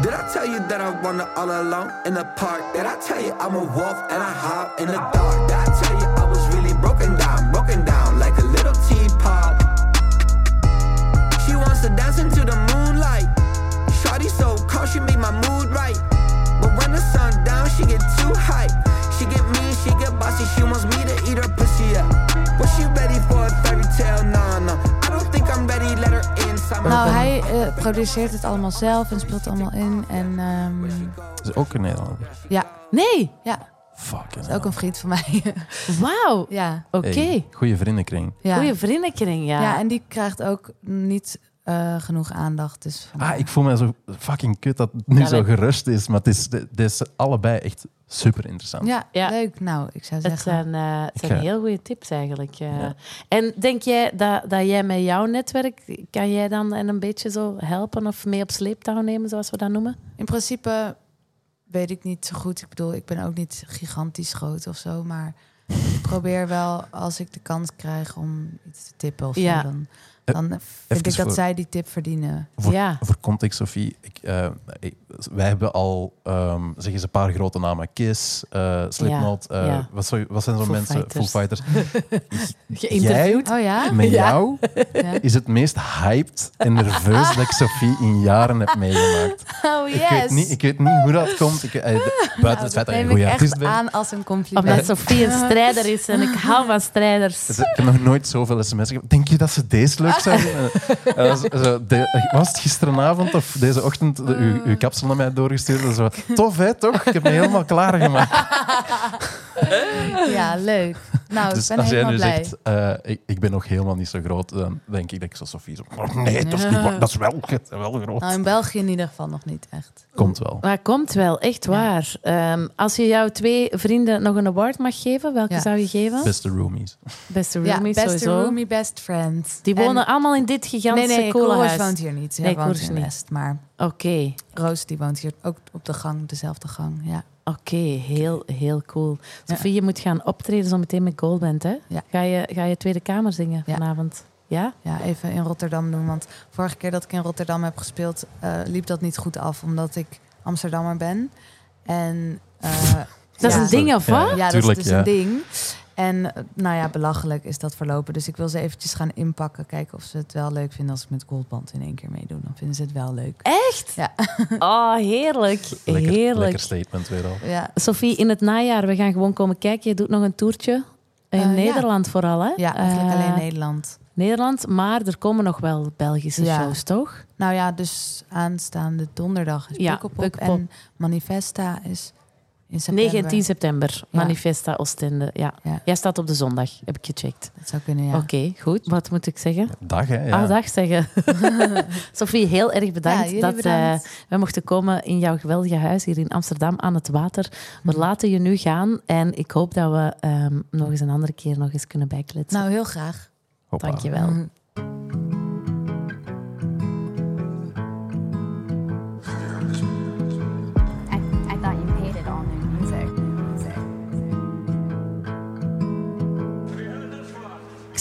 Did I tell you that I all alone in the park? Did I tell you I'm a wolf and I hop in the dark? Did I tell you too hype. She get mean, she get bossy. She wants me to eat her pussy up. Was she ready for a fairy tale? No, no. I don't think I'm ready. Let her my Nou, hij eh, produceert het allemaal zelf en speelt het allemaal in. En ehm, Dat is ook een Nederlander. ja, Nee, ja, Fuck. dat is ook een vriend van mij. wauw. ja, Oké. goede vriendenkring. ja. Goeie vriendenkring, ja. ja, en die krijgt ook niet eh, genoeg aandacht. Dus Ah, ik voel me zo fucking kut dat het nu Ja, zo gerust is. Maar het is, dit is allebei echt super interessant. ja, Ja. leuk. Nou, ik zou Het zeggen. zijn, eh, het zijn ga- heel goede tips eigenlijk. eh. Ja. En denk jij dat, dat jij met jouw netwerk, kan jij dan een beetje zo helpen of mee op sleeptouw nemen, zoals we dat noemen? In principe weet ik niet zo goed. Ik bedoel, ik ben ook niet gigantisch groot of zo. Maar probeer wel, als ik de kans krijg om iets te tippen of Ja. zo, dan, dan vind even ik dat voor- zij die tip verdienen. Voor, Ja. voor context, Sophie. Ik, eh, ik- wij hebben al, ehm zeg eens, een paar grote namen. Kiss, eh Slipknot. Ja, eh, ja. Wat, zou- wat zijn zo'n mensen? Fighters. Foo Fighters. Geïnterviewd. Oh ja? Met Ja. jou ja. is het meest hyped en nerveus dat ik Sophie in jaren heb meegemaakt. Oh Ik, weet niet, ik weet niet hoe dat komt. Ik, eh, buiten het feit dat je een ik goede echt artiest bent. aan als een compliment. Omdat Sofie een strijder is en ik hou van strijders. Dus Ik heb nog nooit zoveel sms'en gehad. Denk je dat ze deze leuk zo, de- was het gisteravond of deze ochtend de, uw, uw kapsel naar mij doorgestuurd? Zo, tof hè, toch? Ik heb me helemaal klaargemaakt. Ja, leuk. Nou, Dus ik ben als jij helemaal nu blij. zegt, eh, ik, ik ben nog helemaal niet zo groot, dan denk ik dat ik zo Sofie zo... "Oh, nee, dat is, niet, dat is wel, wel groot. Nou, in België in ieder geval nog niet echt. Komt wel. Maar komt wel, echt waar. Ehm, als je jouw twee vrienden nog een award mag geven, welke Ja. zou je geven? Beste roomies. Beste Ja, roomies beste sowieso. roomie, best friend. Die En- wonen allemaal in dit Nee, gigantische nee, Koolhoos huis. woont hier niet. Zij Nee, woont in. West. Maar Oké, Roos die woont hier ook op de gang, dezelfde gang. Ja. Oké, heel, heel cool. Ja. Sofie, je moet gaan optreden zo meteen met Goldband, hè? Ja. Ga, je, ga je Tweede Kamer zingen vanavond? Ja? ja, even in Rotterdam doen. Want vorige keer dat ik in Rotterdam heb gespeeld, eh, liep dat niet goed af, omdat ik Amsterdammer ben. En eh, Dat is ja. een ding, of Ja, wat? Ja, dat is dus ja. een ding. En eh, nou ja, belachelijk is dat verlopen. Dus ik wil ze eventjes gaan inpakken. Kijken of ze het wel leuk vinden als ik met Goldband in één keer meedoe. Dan vinden ze het wel leuk. Echt? Ja. Oh, heerlijk. Lekker, heerlijk. lekker statement weer al. Ja, Sophie, in het najaar, we gaan gewoon komen kijken. Je doet nog een toertje. In Eh, ja. Nederland vooral, hè? ja eigenlijk Eh, alleen Nederland. Nederland, maar er komen nog wel Belgische Ja. shows, toch? Nou ja, dus aanstaande donderdag is Ja. Pukkelpop. En Manifesta is in september. 19 september, Ja. Manifesta Oostende. Ja. Ja. Jij staat op de zondag, heb ik gecheckt. Dat zou kunnen, ja. Oké, goed. Wat moet ik zeggen? Dag hè. Ja. Ah, dag zeggen. Sophie, heel erg bedankt dat bedankt. eh, we mochten komen in jouw geweldige huis hier in Amsterdam aan het water. We Mhm. laten je nu gaan en ik hoop dat we ehm, nog eens een andere keer nog eens kunnen bijkletsen. Nou, heel graag. Hoppa. Dankjewel. Mhm. I,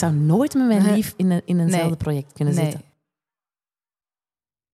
zou nooit met mijn lief in, een, in eenzelfde project kunnen zitten.